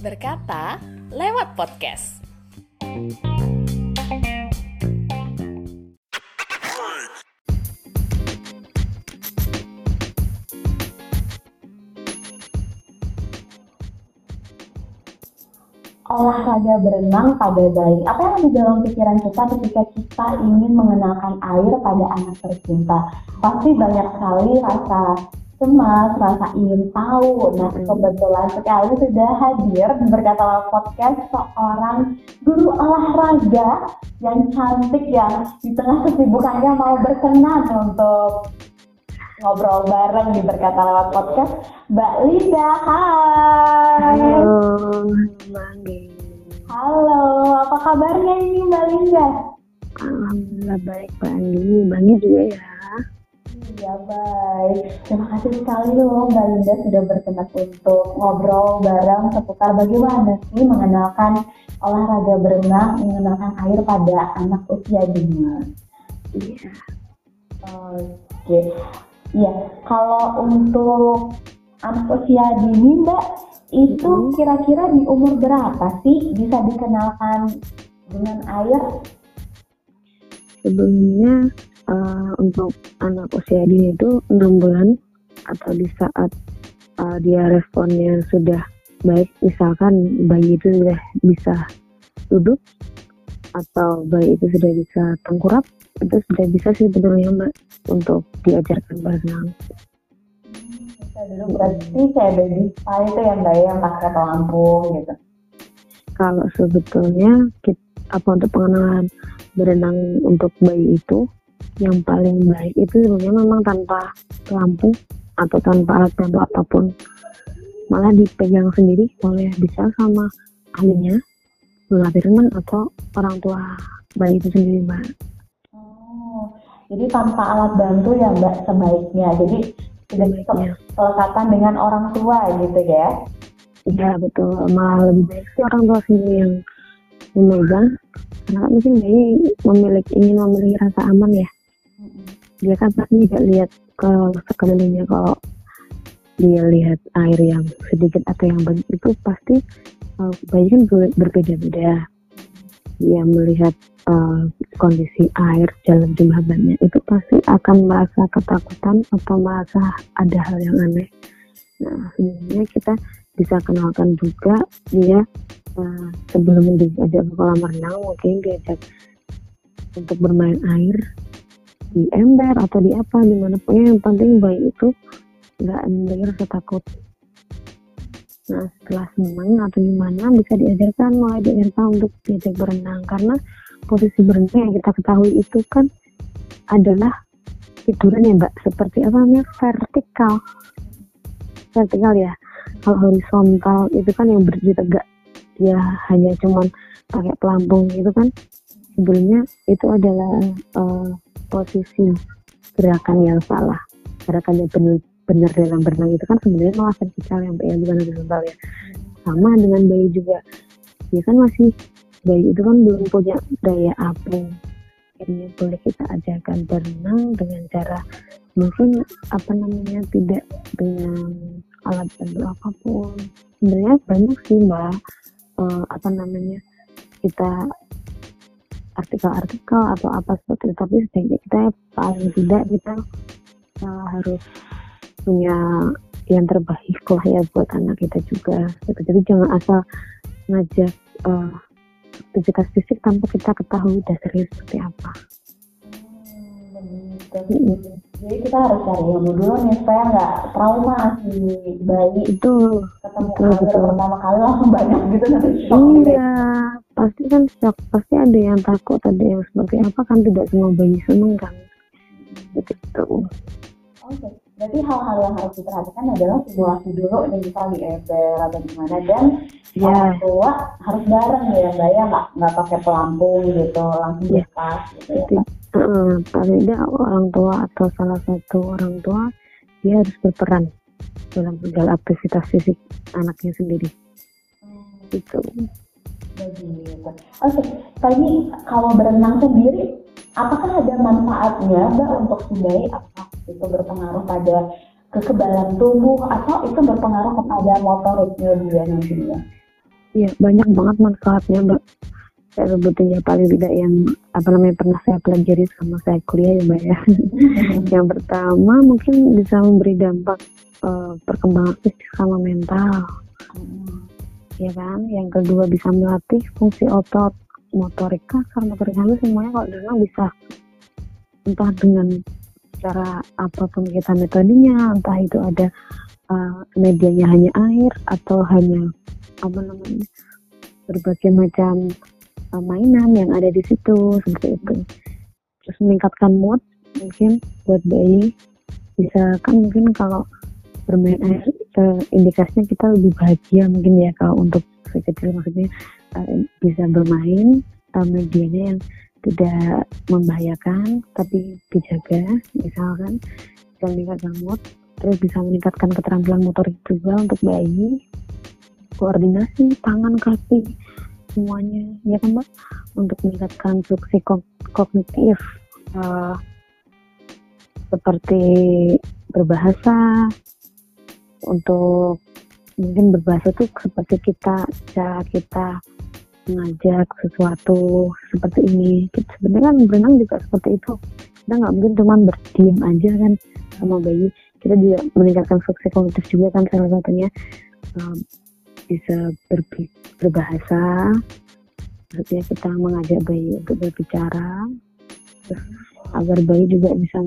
Berkata lewat podcast. olahraga berenang pada bayi. Apa yang ada dalam pikiran kita ketika kita ingin mengenalkan air pada anak tercinta? Pasti banyak sekali rasa cemas, rasa ingin tahu. Nah, kebetulan sekali sudah hadir berkata podcast seorang guru olahraga yang cantik yang di tengah kesibukannya mau berkenan untuk ngobrol bareng di berkata lewat podcast. Mbak Lida hai. Halo Mbak halo apa kabarnya ini Mbak Linda Alhamdulillah baik Mbak Andi. Andi juga ya Iya baik terima kasih sekali loh Mbak Linda sudah berkenan untuk ngobrol bareng seputar bagaimana sih mengenalkan olahraga berenang mengenalkan air pada anak usia dini iya Oke, Iya, kalau untuk anak usia dini Mbak, itu Hmm. kira-kira di umur berapa sih bisa dikenalkan dengan air? sebelumnya eh, untuk anak usia dini itu 6 bulan atau di saat eh, dia responnya sudah baik misalkan bayi itu sudah bisa duduk atau bayi itu sudah bisa tengkurap itu sudah bisa sih sebetulnya mbak untuk diajarkan berenang dulu berarti kayak baby spa itu yang Mbak ya, yang pakai pelampung gitu. kalau sebetulnya kita, apa untuk pengenalan berenang untuk bayi itu yang paling baik itu sebenarnya memang tanpa lampu atau tanpa alat bantu apa pun malah dipegang sendiri oleh bisa sama ahlinya melatih renang atau orang tua bayi itu sendiri mbak Oh, jadi tanpa alat bantu ya Mbak sebaiknya. Jadi Sebaiknya. kelekatan dengan orang tua gitu ya. iya betul malah lebih baik sih orang tua sendiri yang memegang karena mungkin bayi memiliki ingin memiliki rasa aman ya? Dia kan pasti tidak lihat ke sekelilingnya. Kalau dia lihat air yang sedikit atau yang banyak itu pasti uh, bayi kan ber- berbeda-beda. Dia melihat uh, kondisi air dalam jumlah banyak itu pasti akan merasa ketakutan atau merasa ada hal yang aneh. Nah sebenarnya kita bisa kenalkan juga dia uh, sebelum diajak ke kolam renang mungkin diajak untuk bermain air di ember atau di apa di mana pun yang penting bayi itu nggak memiliki rasa takut. Nah setelah senang atau gimana bisa diajarkan mulai diajarkan untuk diajak berenang. Karena posisi berenang yang kita ketahui itu kan adalah tiduran ya mbak. Seperti apa namanya? Vertikal. Vertikal ya. Kalau horizontal itu kan yang berdiri tegak ya hanya cuman pakai pelampung gitu kan. Sebenarnya itu adalah eh, posisi gerakan yang salah. Gerakan yang benar benar dalam berenang itu kan sebenarnya malah vertikal yang ya bukan horizontal ya. Sama dengan bayi juga. Dia kan masih bayi itu kan belum punya daya apung. Akhirnya boleh kita ajarkan berenang dengan cara mungkin apa namanya tidak dengan alat bantu apa pun. Sebenarnya banyak sih mbak eh, apa namanya kita artikel-artikel atau apa seperti itu tapi sebaiknya kita paling tidak kita uh, harus punya yang terbaik lah ya buat anak kita juga gitu. jadi jangan asal ngajak uh, aktivitas fisik tanpa kita ketahui dasarnya seperti apa Begitu. Jadi kita harus cari ilmu dulu nih supaya nggak trauma si bayi itu ketemu Betul, betul. pertama kali langsung banyak gitu nanti shock gitu. iya pasti kan shock pasti ada yang takut ada yang seperti apa kan tidak semua bayi seneng kan begitu Oke, berarti hal-hal yang harus diperhatikan adalah simulasi dulu nih misal di ember atau gimana dan ya orang tua harus bareng ya mbak ya nggak nggak pakai pelampung gitu langsung Iya. lepas gitu ya Paling tidak orang tua atau salah satu orang tua dia harus berperan dalam segala aktivitas fisik anaknya sendiri Hmm, begitu. Oke, Pak ini kalau berenang sendiri, apakah ada manfaatnya mbak untuk si bayi? Apa itu berpengaruh pada kekebalan tubuh atau itu berpengaruh kepada motoriknya dia nantinya? Iya, banyak banget manfaatnya, Mbak. Saya sebutin ya paling tidak yang apa namanya pernah saya pelajari sama saya kuliah ya, Mbak ya. yang pertama mungkin bisa memberi dampak uh, perkembangan fisik sama mental. Hmm. Ya kan? Yang kedua bisa melatih fungsi otot, motorik kasar, motorik halus semuanya kalau dibilang bisa entah dengan cara apa pun kita metodenya entah itu ada uh, medianya hanya air atau hanya apa namanya berbagai macam uh, mainan yang ada di situ seperti itu. Terus meningkatkan mood mungkin buat bayi. Bisa kan mungkin kalau bermain air indikasinya kita lebih bahagia mungkin ya kalau untuk kecil. Maksudnya uh, bisa bermain uh, medianya yang tidak membahayakan tapi dijaga misalkan. Bisa meningkatkan mood terus bisa meningkatkan keterampilan motorik juga untuk bayi. Koordinasi tangan kaki semuanya ya kan mbak? Untuk meningkatkan fungsi kognitif uh, seperti berbahasa untuk mungkin berbahasa tuh seperti kita cara kita mengajak sesuatu seperti ini. Kita sebenarnya kan berenang juga seperti itu. Kita nggak mungkin cuma berdiam aja kan sama bayi. Kita juga meningkatkan fungsi kognitif juga kan salah satunya um, bisa ber, berbahasa. Maksudnya kita mengajak bayi untuk berbicara. Agar bayi juga bisa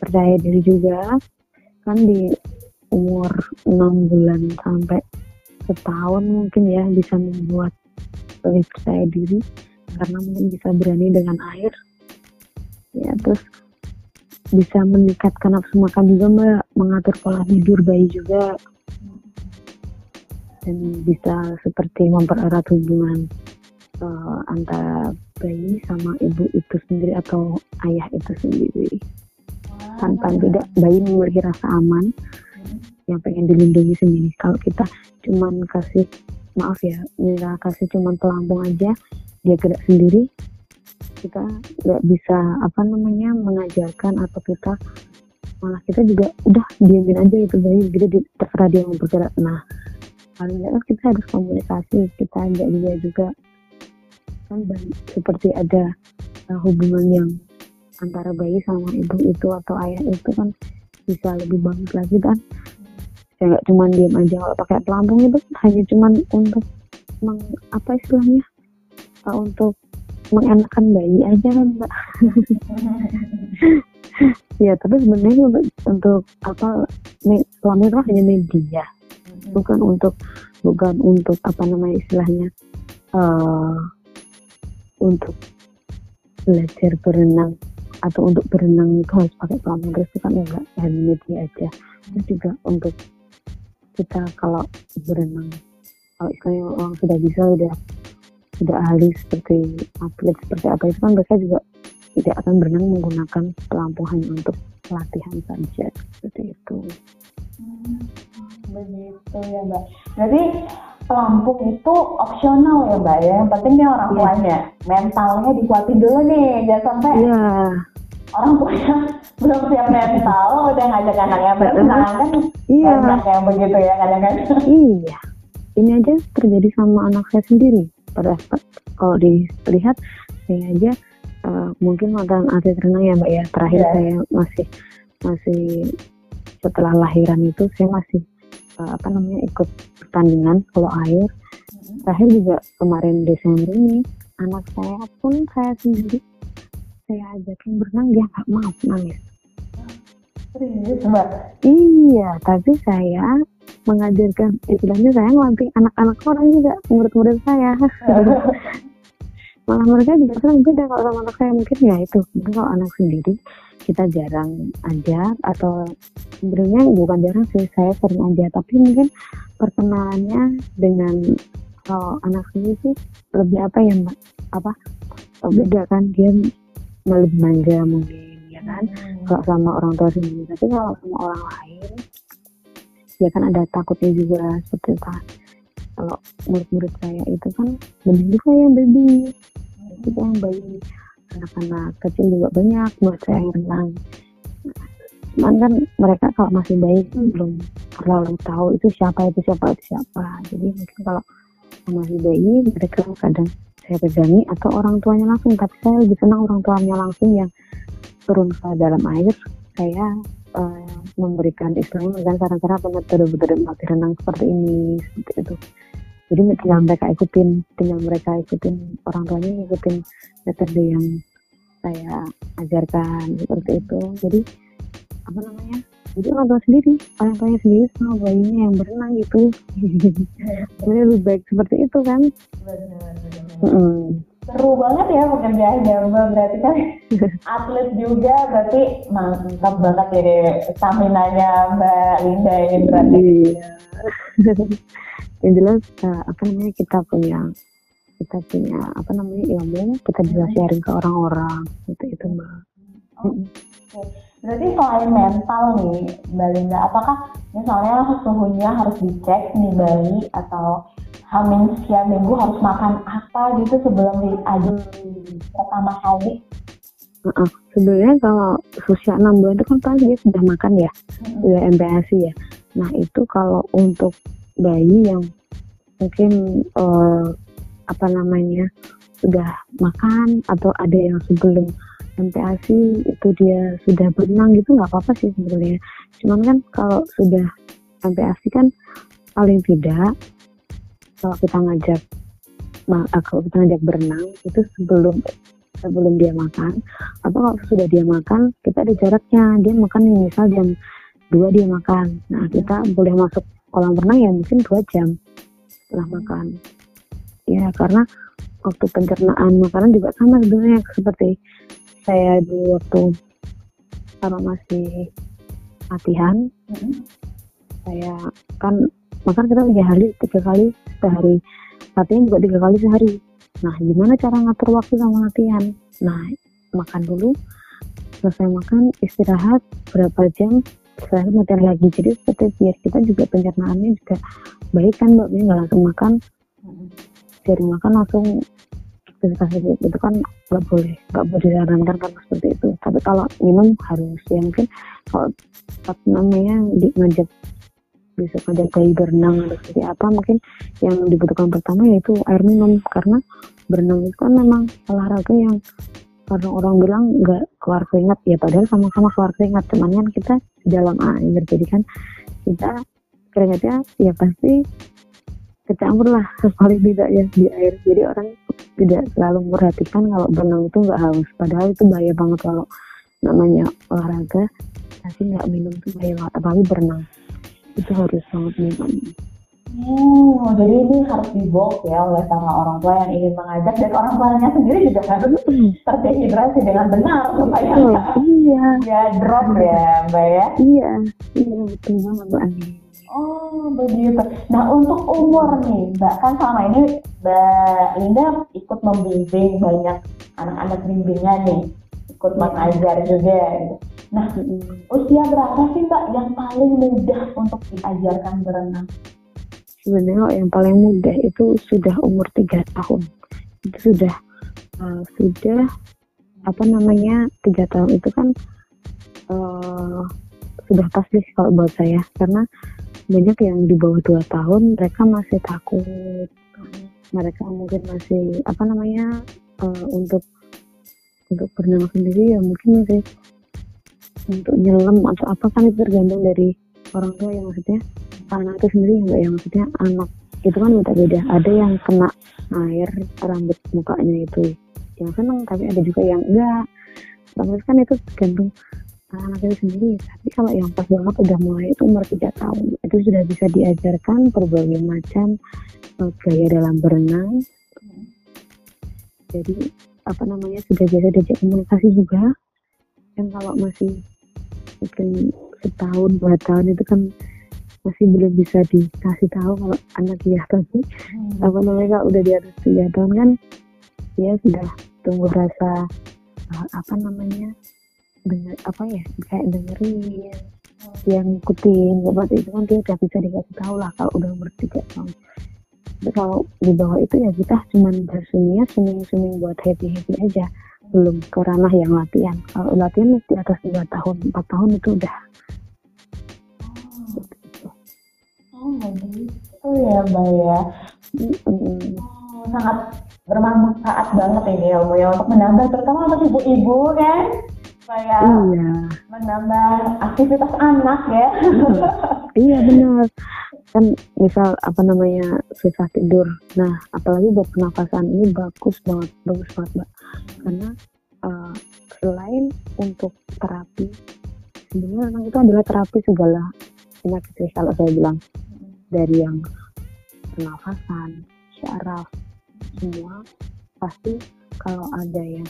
percaya diri juga. Kan di umur 6 bulan sampai setahun mungkin ya bisa membuat lebih percaya diri. Karena mungkin bisa berani dengan air. Ya terus bisa meningkatkan nafsu makan juga mengatur pola tidur bayi juga dan bisa seperti mempererat hubungan uh, antara bayi sama ibu itu sendiri atau ayah itu sendiri. Tanpa tidak bayi memiliki rasa aman yang pengen dilindungi sendiri. Kalau kita cuman kasih maaf ya kita kasih cuman pelampung aja dia gerak sendiri kita nggak bisa apa namanya mengajarkan atau kita malah kita juga udah diamin aja itu bayi gitu terserah dia mau bergerak. Nah paling nggak kita harus komunikasi kita ajak dia juga. Kan seperti ada uh, hubungan yang antara bayi sama ibu itu atau ayah itu kan bisa lebih bagus lagi kan. Ya nggak cuma diam aja kalau pakai pelampung itu hanya cuma untuk meng, apa istilahnya? Uh, untuk mengenakan bayi aja kan mbak. Ya tapi sebenarnya untuk, untuk apa pelampung itu hanya media bukan untuk bukan untuk apa namanya istilahnya uh, untuk belajar berenang atau untuk berenang itu harus pakai pelampung terus itu kan enggak hanya media aja. Terus juga untuk kita kalau berenang kalau istilahnya orang sudah bisa udah sudah ahli seperti atlet seperti apa itu kan mereka juga tidak akan berenang menggunakan pelampung hanya untuk latihan saja. Seperti itu. Hmm, begitu ya mbak. Jadi pelampung itu opsional ya mbak ya. Yang penting nih orang iya. tuanya yeah. mentalnya dikuatin dulu nih, jangan sampai yeah. orang tuanya belum siap mental udah ngajak anaknya berenang kan iya. banyak yang begitu ya kadang-kadang iya ini aja terjadi sama anak saya sendiri pada kalau dilihat saya aja uh, mungkin mantan atlet renang ya mbak ya terakhir yeah. saya masih masih setelah lahiran itu saya masih uh, apa namanya ikut pertandingan kalau air mm-hmm. terakhir juga kemarin Desember ini anak saya pun saya sendiri saya ajakin berenang dia nggak mau nangis Iya, tapi saya mengajarkan istilahnya saya ngelatih anak-anak orang juga murid-murid saya. Malah mereka juga senang beda kalau sama anak saya. Mungkin ya itu. Mungkin kalau anak sendiri kita jarang ajar atau sebenarnya bukan jarang sih saya sering aja tapi mungkin perkenalannya dengan kalau anak sendiri sih lebih apa ya mbak? Apa? Beda kan? Dia lebih manja mungkin kan? Hmm. kalau sama orang tua sendiri. Tapi kalau sama orang lain ya kan ada takutnya juga seperti itu kalau murid-murid saya itu kan lebih juga yang baby. Itu yang bayi. Anak-anak kecil juga banyak buat saya yang renang. Cuman kan mereka kalau masih bayi kan belum terlalu tahu itu siapa itu siapa itu siapa. Jadi mungkin kalau masih bayi mereka kadang saya pegangi atau orang tuanya langsung. Tapi saya lebih senang orang tuanya langsung yang turun ke dalam air saya uh, memberikan istilahnya memberikan saran-saran atau metode-metode melatih renang seperti ini seperti itu. Jadi tinggal mereka ikutin tinggal mereka ikutin orang tuanya ikutin metode yang saya ajarkan seperti itu. Jadi apa namanya? Jadi orang tua sendiri orang tuanya sendiri sama bayinya yang berenang gitu. Jadi lebih baik seperti itu kan? Mm -hmm seru banget ya pekerjaannya mbak berarti kan atlet juga berarti mantap banget ya stamina nya mbak Linda ini berarti iya. yang jelas uh, apa namanya kita punya kita punya apa namanya ilmu kita bisa hmm. sharing ke orang-orang itu itu mbak oh, okay. Berarti selain mental nih mbak Linda apakah misalnya suhunya harus dicek nih bayi atau Hamin sekian minggu harus makan apa gitu sebelum diajak pertama kali? Uh -uh. Sebenarnya kalau usia 6 bulan itu kan pasti dia sudah makan ya, hmm. sudah MPASI ya. Nah itu kalau untuk bayi yang mungkin uh, apa namanya sudah makan atau ada yang sebelum MPASI itu dia sudah berenang gitu nggak apa-apa sih sebenarnya. Cuman kan kalau sudah MPASI kan paling tidak kalau kita ngajak eh, kalau kita ngajak berenang itu sebelum sebelum dia makan atau kalau sudah dia makan kita ada jaraknya dia makan misal jam dua dia makan. Nah kita boleh masuk kolam renang ya mungkin dua jam setelah makan. Ya karena waktu pencernaan makanan juga sama sebenarnya seperti saya dulu waktu kalau masih latihan mm -hmm. saya kan makan kita tiga hari tiga kali sehari. Latihan juga tiga kali sehari. Nah gimana cara ngatur waktu sama latihan? Nah makan dulu selesai makan istirahat berapa jam setelah itu latihan lagi. Jadi seperti biar kita juga pencernaannya juga baik kan mbak? Nggak langsung makan. Dari makan langsung aktivitas itu kan nggak boleh nggak boleh disarankan kan seperti itu. Tapi kalau minum harus ya mungkin kalau namanya di ngajak ada bayi berenang atau seperti apa mungkin yang dibutuhkan pertama yaitu air minum. Karena berenang itu kan memang olahraga yang karena orang bilang nggak keluar keringat. Ya padahal sama-sama keluar keringat cuman kan kita di dalam air. Jadi kan kita keringatnya ya pasti kecampur lah paling tidak ya di air. Jadi orang tidak selalu memperhatikan kalau berenang itu nggak haus padahal itu bahaya banget kalau namanya olahraga tapi nggak minum itu bahaya banget apalagi berenang itu harus sangat minum. Hmm, jadi ini harus dibawa ya oleh para orang tua yang ingin mengajak dan orang tuanya sendiri juga harus terdehidrasi dengan benar supaya oh, iya. ya drop ya mbak ya. Iya, iya betul banget mbak. Oh begitu. Nah untuk umur nih mbak kan selama ini mbak Linda ikut membimbing banyak anak-anak bimbingan nih ikut mengajar juga gitu. Nah, usia berapa sih Mbak yang paling mudah untuk diajarkan berenang? Sebenarnya yang paling mudah itu sudah umur tiga tahun. Itu sudah uh, sudah apa namanya tiga tahun itu kan uh, sudah pasti kalau buat saya karena banyak yang di bawah dua tahun mereka masih takut. Mereka mungkin masih apa namanya uh, untuk untuk berenang sendiri ya mungkin masih untuk nyelam atau apa kan itu tergantung dari orang tua yang maksudnya. Anak itu sendiri enggak yang maksudnya anak. Itu kan beda-beda ada yang kena air rambut mukanya itu yang seneng tapi ada juga yang enggak terus kan itu tergantung anak itu sendiri. Tapi kalau yang pas banget udah mulai itu umur 3 tahun. Itu sudah bisa diajarkan berbagai macam uh, gaya dalam berenang. Jadi apa namanya sudah biasa diajak komunikasi juga. Kan kalau masih mungkin setahun dua tahun itu kan masih belum bisa dikasih tahu kalau anak dia tapi hmm. apa namanya kalau udah di atas tiga tahun kan dia sudah tumbuh rasa uh, apa namanya dengar apa ya kayak dengerin yang ngikutin seperti itu kan dia udah bisa dikasih tahu lah kalau udah umur tiga tahun. Tapi kalau di bawah itu ya kita cuma bersunia swimming swimming buat happy happy aja. Belum ke ranah yang latihan. Kalau latihan di atas tiga tahun empat tahun itu udah. Oh begitu ya mbak ya. Oh, sangat bermanfaat banget ini ilmu ya untuk menambah terutama untuk ibu-ibu kan supaya iya. menambah aktivitas anak ya. Iya benar. Kan misal apa namanya susah tidur. Nah apalagi buat pernafasan ini bagus banget bagus banget mbak. Karena eh, selain untuk terapi sebenarnya renang itu adalah terapi segala penyakit kalau saya bilang. Dari yang pernafasan syaraf semua pasti kalau ada yang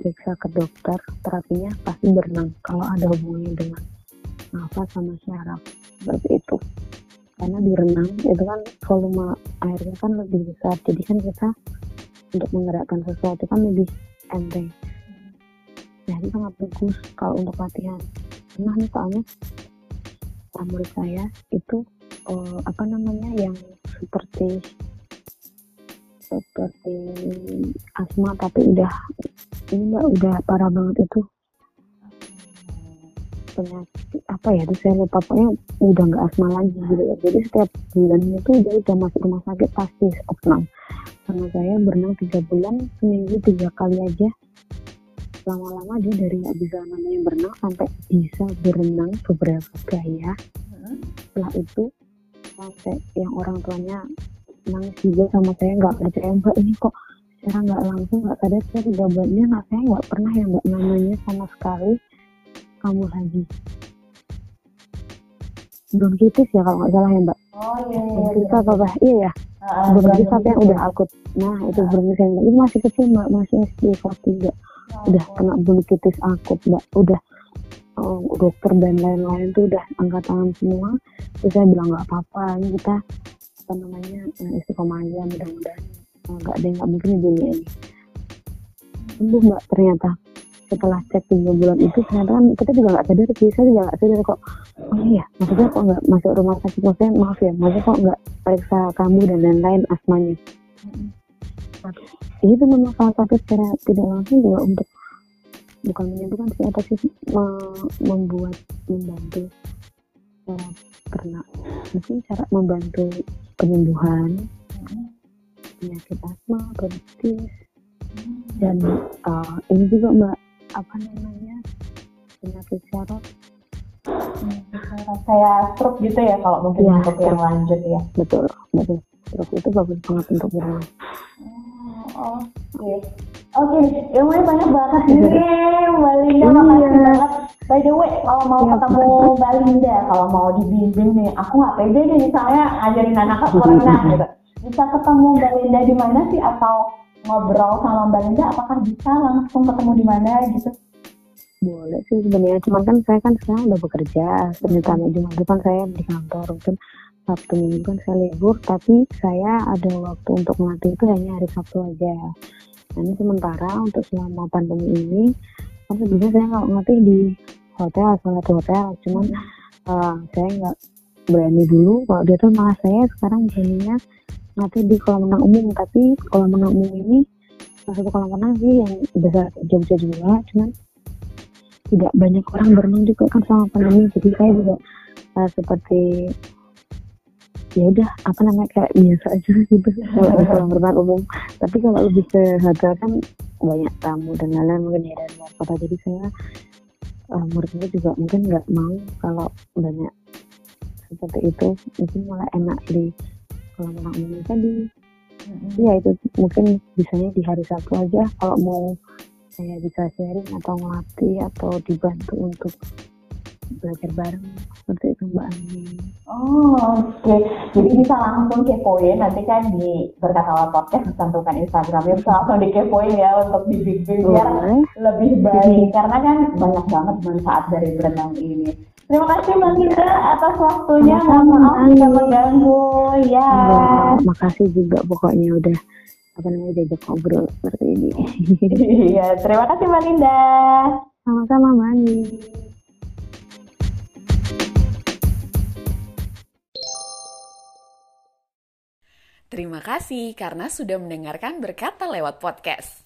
periksa ke dokter terapinya pasti berenang kalau ada hubungannya dengan nafas sama syaraf. Seperti itu. Karena di renang itu kan volume airnya kan lebih besar. Jadi kan kita untuk menggerakkan sesuatu kan lebih enteng. Jadi sangat bagus kalau untuk latihan. Pernah nih soalnya murid saya itu eh, apa namanya yang seperti seperti asma tapi udah ini mbak udah parah banget itu. Penyakit apa ya itu saya lupa pokoknya udah nggak asma lagi gitu. Ya jadi setiap bulannya itu dia udah masuk rumah sakit pasti opnam. Sama saya berenang tiga bulan seminggu tiga kali aja. Lama-lama dia dari nggak bisa namanya berenang sampai bisa berenang beberapa gaya setelah itu sampai yang orang tuanya nangis juga sama saya nggak percaya mbak ini kok secara nggak langsung nggak sadar saya tiga bulannya nah saya nggak pernah ya mbak namanya sama sekali kamu lagi. Bronkitis ya kalau nggak salah ya mbak? Oh iya iya bronkitis apa apa iya ya? Ah, bronkitis bulan apa yang udah akut nah itu bronkitis yang itu masih kecil mbak masih SD kelas tiga. Udah kena bronkitis akut mbak. Udah oh, dokter dan lain-lain tuh udah angkat tangan semua. Terus saya bilang nggak apa-apa ini kita apa namanya eh, istiqomah aja mudah-mudahan nggak ada yang nggak mungkin di dunia ini. Sembuh mbak ternyata. Setelah cek tiga bulan itu ternyata kan kita juga nggak sadar sih. Saya juga nggak sadar kok oh iya maksudnya kok nggak masuk rumah sakit? Maksudnya maaf ya maksudnya kok nggak periksa kamu dan lain-lain asmanya? Itu memang salah satu secara tidak langsung juga untuk bukan menyembuhkan sih apa sih me- membuat membantu cara pernah mungkin cara membantu penyembuhan penyakit asma bronkitis dan uh, ini juga mbak apa namanya penyakit syaraf saya stroke gitu ya kalau mungkin Iya, untuk yang lanjut ya betul betul terus itu bagus banget untuk berenang Oh, Oke, oke, ilmunya banyak banget nih, Mbak Linda. Iya. Makasih banget. By the way, kalau mau Iya, ketemu Mbak Linda, kalau mau dibimbing nih, aku nggak pede nih misalnya ngajarin anak aku renang gitu. Bisa ketemu Mbak Linda di mana sih? Atau ngobrol sama Mbak Linda? Apakah bisa langsung ketemu di mana gitu? boleh sih sebenarnya. Cuman kan saya kan sekarang udah bekerja. Senin sampai Jumat itu kan saya di kantor. Mungkin Sabtu Minggu kan saya libur. Tapi saya ada waktu untuk melatih itu hanya hari Sabtu aja. Nah, ini sementara untuk selama pandemi ini kan sebenarnya saya nggak ngelatih di hotel salah satu hotel. Cuman eh, saya nggak berani dulu. Kalau dia tuh malah saya sekarang beraninya ngelatih di kolam renang umum tapi kolam renang umum ini salah satu kolam renang sih yang besar Jogja juga cuman tidak banyak orang berenang juga kan sama pandemi. Jadi saya juga uh, seperti ya udah apa namanya kayak biasa aja gitu. Kalau kolam renang umum. Tapi kalau lebih ke hotel kan banyak tamu dan lain-lain mungkin ya dari luar kota. Jadi saya uh, muridnya juga mungkin nggak mau kalau banyak seperti itu. Mungkin malah enak di renang umum tadi ya itu mungkin bisanya di hari Sabtu aja kalau mau saya bisa sharing atau ngelatih atau dibantu untuk belajar bareng seperti itu Mbak Ani. Oh, oke. Jadi bisa langsung kepoin nanti kan di berkata podcast dicantumkan Instagramnya bisa langsung dikepoin ya untuk dibimbing biar lebih baik karena kan banyak banget manfaat dari berenang ini. Terima kasih Mbak Linda atas waktunya. Mohon maaf jika mengganggu. Ya. Ya, makasih juga pokoknya udah apa namanya diajak ngobrol seperti ini. Iya, terima kasih Mbak Linda. Sama-sama Mbak. Terima kasih karena sudah mendengarkan berkata lewat podcast.